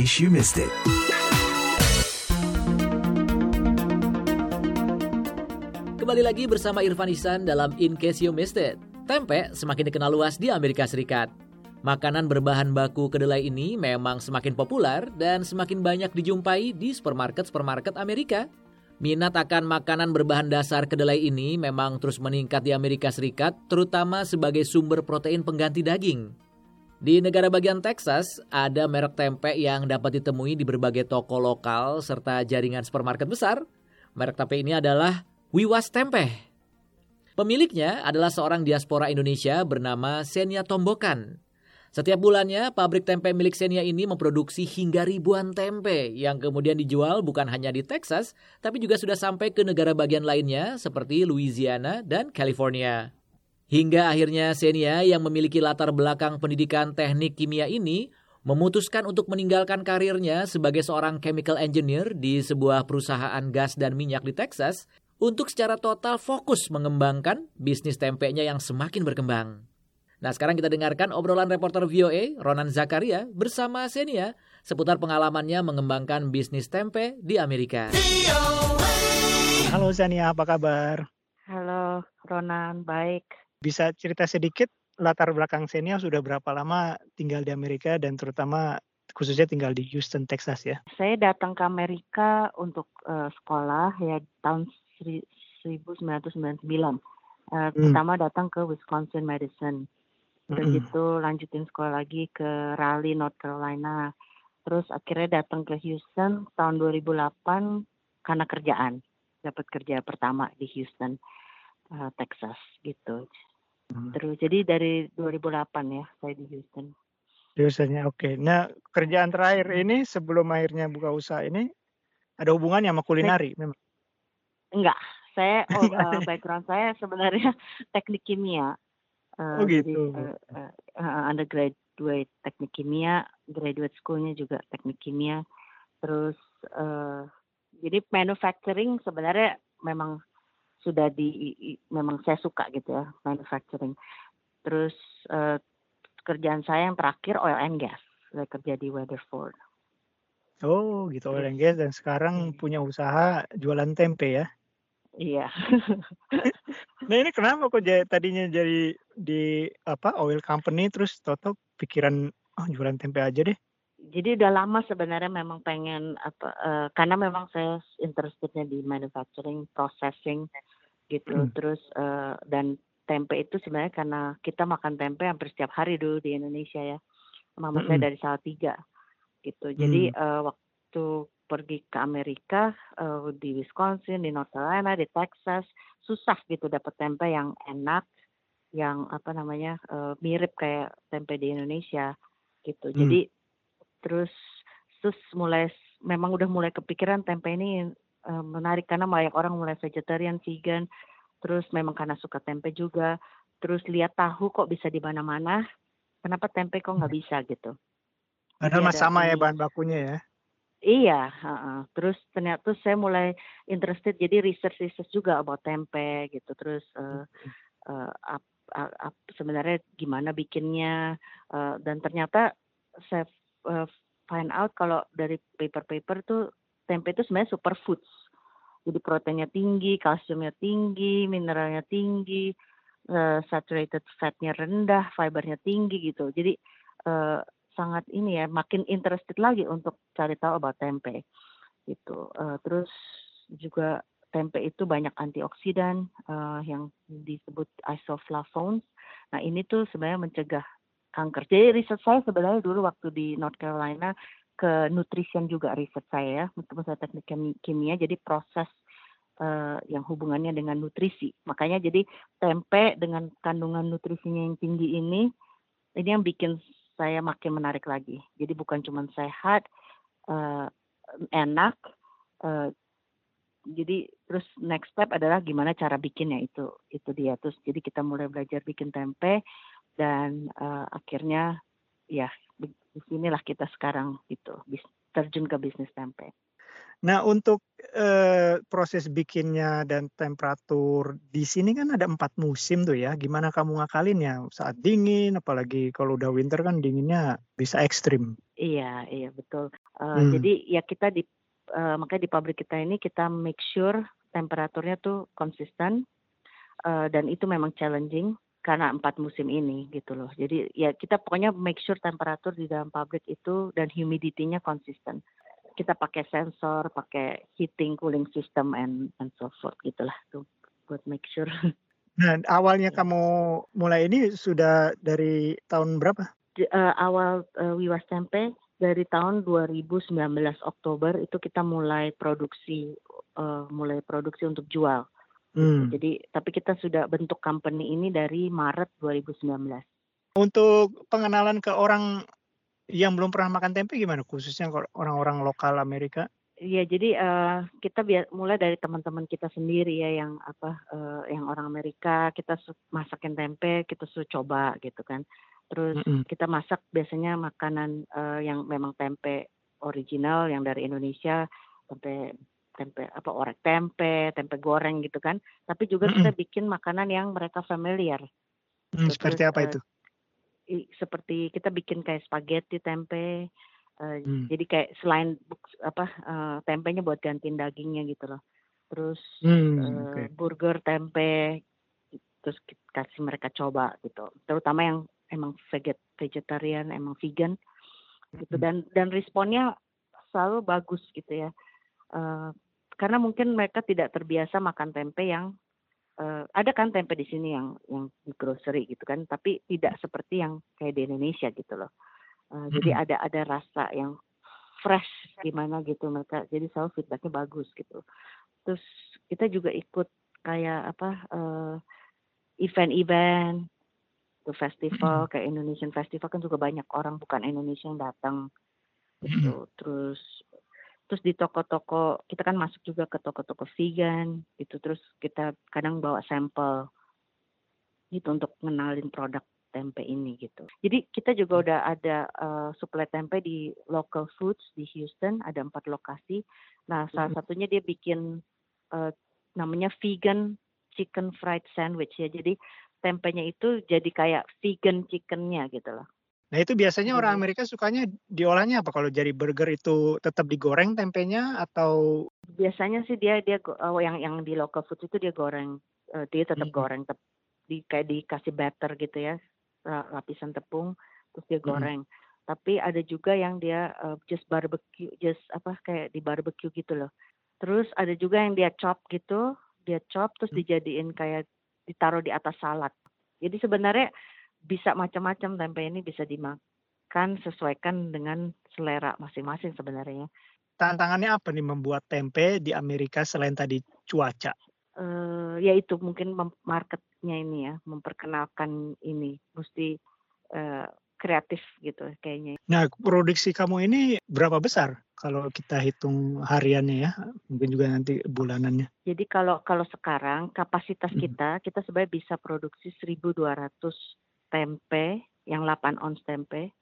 case you missed it. Kembali lagi bersama Irfan Isan dalam In Case You Missed It. Tempe semakin dikenal luas di Amerika Serikat. Makanan berbahan baku kedelai ini memang semakin populer dan semakin banyak dijumpai di supermarket-supermarket Amerika. Minat akan makanan berbahan dasar kedelai ini memang terus meningkat di Amerika Serikat, terutama sebagai sumber protein pengganti daging. Di negara bagian Texas, ada merek tempe yang dapat ditemui di berbagai toko lokal serta jaringan supermarket besar. Merek tempe ini adalah Wiwas Tempe. Pemiliknya adalah seorang diaspora Indonesia bernama Senia Tombokan. Setiap bulannya, pabrik tempe milik Senia ini memproduksi hingga ribuan tempe yang kemudian dijual bukan hanya di Texas, tapi juga sudah sampai ke negara bagian lainnya seperti Louisiana dan California. Hingga akhirnya Senia yang memiliki latar belakang pendidikan teknik kimia ini memutuskan untuk meninggalkan karirnya sebagai seorang chemical engineer di sebuah perusahaan gas dan minyak di Texas untuk secara total fokus mengembangkan bisnis tempenya yang semakin berkembang. Nah sekarang kita dengarkan obrolan reporter VOA Ronan Zakaria bersama Senia seputar pengalamannya mengembangkan bisnis tempe di Amerika. Halo Senia, apa kabar? Halo Ronan, baik. Bisa cerita sedikit latar belakang Senia sudah berapa lama tinggal di Amerika dan terutama khususnya tinggal di Houston, Texas ya? Saya datang ke Amerika untuk uh, sekolah ya tahun 1999. Uh, hmm. Pertama datang ke Wisconsin Madison. Udah mm -hmm. gitu lanjutin sekolah lagi ke Raleigh, North Carolina. Terus akhirnya datang ke Houston tahun 2008 karena kerjaan. Dapat kerja pertama di Houston, uh, Texas gitu. Hmm. Terus jadi dari 2008 ya saya di Houston. Houstonnya oke. Okay. Nah kerjaan terakhir ini sebelum akhirnya buka usaha ini ada hubungannya sama kulinari memang? Enggak, saya oh, uh, background saya sebenarnya teknik kimia. Uh, oh gitu. Jadi, uh, uh, undergraduate teknik kimia, graduate schoolnya juga teknik kimia. Terus uh, jadi manufacturing sebenarnya memang sudah di memang saya suka gitu ya manufacturing. Terus uh, kerjaan saya yang terakhir oil and gas. Saya kerja di Weatherford. Oh gitu oil and gas dan sekarang hmm. punya usaha jualan tempe ya? Iya. nah ini kenapa kok jadi, tadinya jadi di apa oil company terus toto pikiran oh jualan tempe aja deh. Jadi udah lama sebenarnya memang pengen apa uh, karena memang saya interestednya di manufacturing, processing gitu. Hmm. Terus uh, dan tempe itu sebenarnya karena kita makan tempe hampir setiap hari dulu di Indonesia ya. Mama hmm. saya dari Salatiga gitu. Jadi hmm. uh, waktu pergi ke Amerika uh, di Wisconsin, di North Carolina, di Texas, susah gitu dapat tempe yang enak, yang apa namanya uh, mirip kayak tempe di Indonesia gitu. Hmm. Terus terus mulai memang udah mulai kepikiran tempe ini uh, menarik karena banyak orang mulai vegetarian, vegan, terus memang karena suka tempe juga, terus lihat tahu kok bisa di mana-mana, kenapa tempe kok nggak hmm. bisa gitu. Padahal sama ya bahan bakunya ya. Iya, uh, terus ternyata saya mulai interested jadi research research juga about tempe gitu. Terus uh, uh, sebenarnya gimana bikinnya uh, dan ternyata saya uh, find out kalau dari paper-paper tuh tempe itu sebenarnya superfoods. Jadi proteinnya tinggi, kalsiumnya tinggi, mineralnya tinggi, uh, saturated fatnya rendah, fibernya tinggi gitu. Jadi uh, sangat ini ya makin interested lagi untuk cari tahu about tempe gitu uh, terus juga tempe itu banyak antioksidan uh, yang disebut isoflavones nah ini tuh sebenarnya mencegah kanker jadi riset saya sebenarnya dulu waktu di North Carolina ke nutrition juga riset saya ya meskipun saya teknik kimia jadi proses uh, yang hubungannya dengan nutrisi makanya jadi tempe dengan kandungan nutrisinya yang tinggi ini ini yang bikin saya makin menarik lagi. Jadi bukan cuma sehat, uh, enak. Uh, jadi terus next step adalah gimana cara bikinnya itu itu dia. Terus jadi kita mulai belajar bikin tempe dan uh, akhirnya ya di sinilah kita sekarang itu terjun ke bisnis tempe. Nah untuk, eee, proses bikinnya dan temperatur di sini kan ada 4 musim tuh ya, gimana kamu ngakalinnya? Saat dingin, apalagi kalau udah winter kan dinginnya bisa ekstrim. Iya iya betul, eee, Mmm. jadi ya kita di eee, makanya di pabrik kita ini kita make sure temperaturnya tuh konsisten, eee, dan itu memang challenging karena 4 musim ini gitu loh. Jadi ya kita pokoknya make sure temperatur di dalam pabrik itu dan humidity-nya konsisten. Kita pakai sensor, pakai heating, cooling system and and so forth gitulah tuh buat make sure. Nah awalnya Iya. kamu mulai ini sudah dari tahun berapa? Di eee, awal, eee, Wiwas Tempe dari tahun 2019 Oktober itu kita mulai produksi, eee, mulai produksi untuk jual, gitu. Mmm. Jadi tapi kita sudah bentuk company ini dari Maret 2019. Untuk pengenalan ke orang yang belum pernah makan tempe gimana? Khususnya kalau orang-orang lokal Amerika? Iya jadi, eee, kita bia mulai dari teman-teman kita sendiri ya yang apa, eee, yang orang Amerika kita masakin tempe, kita suruh coba gitu kan. Terus Mhm. kita masak biasanya makanan, eee, yang memang tempe original yang dari Indonesia, tempe tempe apa, orek tempe, tempe goreng gitu kan. Tapi juga kita Mhm. bikin makanan yang mereka familiar, gitu. Terus, seperti apa itu? seperti kita bikin kayak spaghetti tempe, eee, Mmm. jadi kayak selain apa, eee, tempenya buat gantiin dagingnya gitu loh. Terus, eee, oke. burger tempe, terus kasih mereka coba gitu. Terutama yang emang veget vegetarian, emang vegan gitu Mhm. dan dan responnya selalu bagus gitu ya. Eee, karena mungkin mereka tidak terbiasa makan tempe yang eee, ada kan tempe di sini yang yang di grocery gitu kan, tapi tidak seperti yang kayak di Indonesia gitu loh. Eee, jadi Mhm. ada ada rasa yang fresh gimana gitu mereka, jadi selalu feedback-nya bagus gitu. Terus kita juga ikut kayak apa, eee, event-event, tuh festival kayak Indonesian Festival kan juga banyak orang bukan Indonesia yang datang gitu. Terus terus di toko-toko kita kan masuk juga ke toko-toko vegan gitu, terus kita kadang bawa sampel gitu untuk ngenalin produk tempe ini gitu. Jadi kita juga Mmm. udah ada, eee, suplai tempe di local foods di Houston, ada 4 lokasi. Nah salah Mhm. satunya dia bikin, eee, namanya vegan chicken fried sandwich ya. Jadi tempenya itu jadi kayak vegan chicken-nya gitu loh. Nah itu biasanya orang Jadi Amerika sukanya diolahnya apa? Kalau jadi burger itu tetap digoreng tempenya atau Biasanya sih dia dia eee, yang yang di local foods itu dia goreng, eee, dia tetap Mhm. goreng tep di kayak dikasih batter gitu ya, lapisan tepung, terus dia Mhm. goreng. Tapi ada juga yang dia, eee, just barbecue, just apa, kayak di-barbecue gitu loh. Terus ada juga yang dia chop gitu, dia chop terus Mmm. dijadiin kayak ditaruh di atas salad. Jadi sebenarnya bisa macam-macam tempe ini bisa dimakan sesuaikan dengan selera masing-masing sebenarnya. Tantangannya apa nih membuat tempe di Amerika selain tadi cuaca? Eee, ya itu mungkin market-nya ini ya, memperkenalkan ini, musti, eee, kreatif gitu kayaknya. Nah produksi kamu ini berapa besar kalau kita hitung hariannya ya? Mungkin juga nanti bulanannya. Jadi kalau kalau sekarang kapasitas Mhm. kita, kita sebenarnya bisa produksi 1.200 tempe yang 8 ons tempe,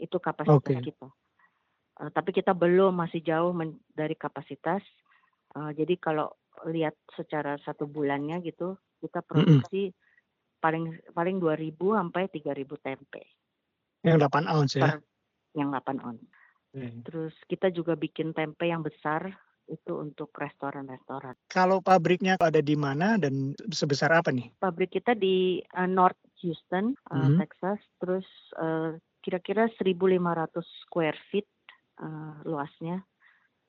itu kapasitas Oke. kita. Eee, tapi kita belum, masih jauh men dari kapasitas. Eee, jadi kalau lihat secara 1 bulannya gitu, kita produksi paling paling 2.000 sampai 3.000 tempe. Yang 8 ounce ya? Per yang 8 ons. Oke. Terus kita juga bikin tempe yang besar, itu untuk restoran-restoran. Kalau pabriknya ada di mana dan sebesar apa nih? Pabrik kita di, eee, North Houston, eee, Mhm. Texas, terus, eee, kira-kira 1.500 square feet, eee, luasnya.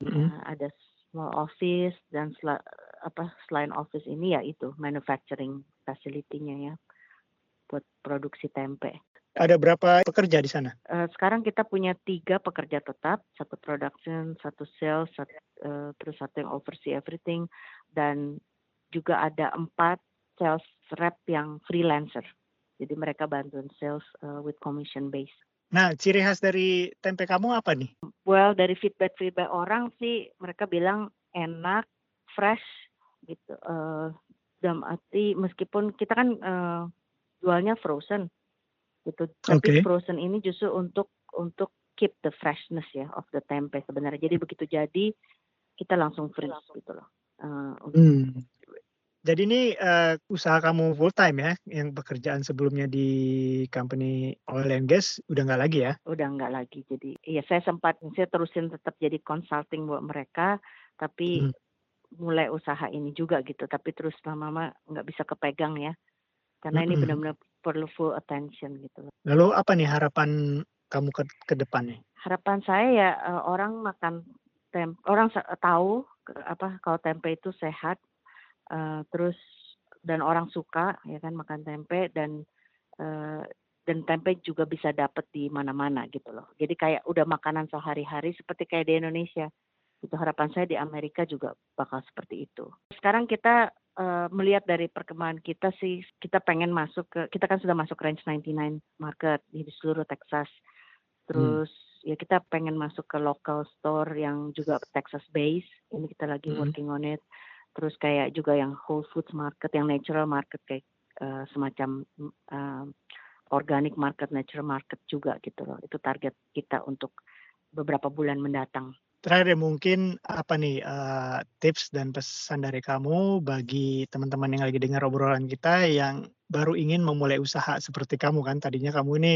Mhm. Eee, ada small office dan sela apa, selain office ini ya itu manufacturing facility-nya ya, buat produksi tempe. Ada berapa pekerja di sana? Eee, sekarang kita punya 3 pekerja tetap, 1 production, 1 sales, sat eee, terus 1 yang oversee everything, dan juga ada 4 sales rep yang freelancer. Jadi mereka bantuin sales, eee, with commission base. Nah ciri khas dari tempe kamu apa nih? Well dari feedback-feedback orang sih mereka bilang enak, fresh gitu, eee, dalam arti meskipun kita kan, eee, jualnya frozen gitu, tapi frozen ini justru untuk untuk keep the freshness ya of the tempe sebenarnya. Jadi begitu jadi, kita langsung freeze gitu loh. Uh, hmm. Jadi ini uh, usaha kamu full time ya, yang pekerjaan sebelumnya di company oil and gas udah nggak lagi ya? Udah nggak lagi. Jadi iya saya sempat saya terusin tetap jadi consulting buat mereka, tapi hmm. mulai usaha ini juga gitu. Tapi terus lama-lama nggak bisa kepegang ya, karena hmm. ini benar-benar perlu full attention gitu. Lalu apa nih harapan kamu ke, ke depannya? Harapan saya ya uh, orang makan tempe, orang tahu apa kalau tempe itu sehat uh, terus dan orang suka ya kan makan tempe dan uh, dan tempe juga bisa dapat di mana-mana gitu loh. Jadi kayak udah makanan sehari-hari seperti kayak di Indonesia. Itu harapan saya di Amerika juga bakal seperti itu. Sekarang kita uh, melihat dari perkembangan kita sih, kita pengen masuk ke, kita kan sudah masuk range 99 market di seluruh Texas. Terus hmm. ya kita pengen masuk ke local store yang juga Texas base. Ini kita lagi hmm. working on it terus kayak juga yang Whole Foods market, yang natural market kayak uh, semacam uh, organic market, natural market juga gitu loh. Itu target kita untuk beberapa bulan mendatang. Terakhir ya mungkin apa nih uh, tips dan pesan dari kamu bagi teman-teman yang lagi dengar obrolan kita yang baru ingin memulai usaha seperti kamu kan tadinya kamu ini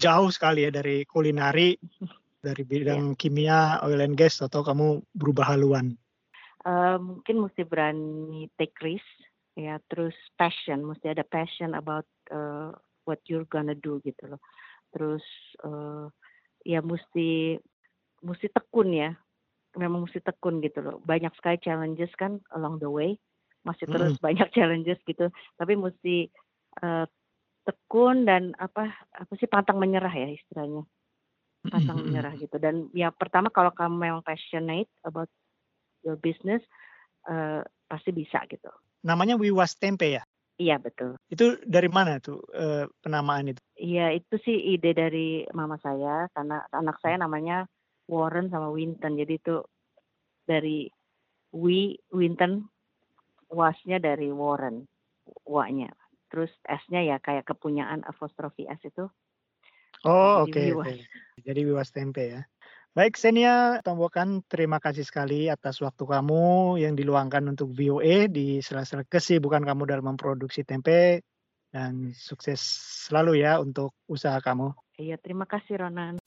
jauh sekali ya dari kulinari dari bidang yeah. kimia oil and gas atau kamu berubah haluan uh, mungkin mesti berani take risk ya. Terus passion mesti ada passion about uh, what you're gonna do gitu loh. Terus uh, ya mesti mesti tekun ya. Memang mesti tekun gitu loh. Banyak sekali challenges kan along the way. Masih terus hmm. banyak challenges gitu. Tapi mesti uh, tekun dan apa apa sih pantang menyerah ya istilahnya. Pantang menyerah gitu. Dan ya pertama kalau kamu memang passionate about your business uh, pasti bisa gitu. Namanya Wiwas Tempe ya? Iya betul. Itu dari mana tuh uh, penamaan itu? Iya itu sih ide dari mama saya karena anak saya namanya Warren sama Winton jadi itu dari Wi Winton wasnya dari Warren wa-nya. Terus S-nya ya kayak kepunyaan apostrofi S itu. Oh oke. Okay, okay. Jadi Wiwas Tempe ya. Baik, Senia Tombokan, terima kasih sekali atas waktu kamu yang diluangkan untuk VOA di sela-sela kesibukan kamu dalam memproduksi tempe dan sukses selalu ya untuk usaha kamu. Iya, terima kasih Ronan.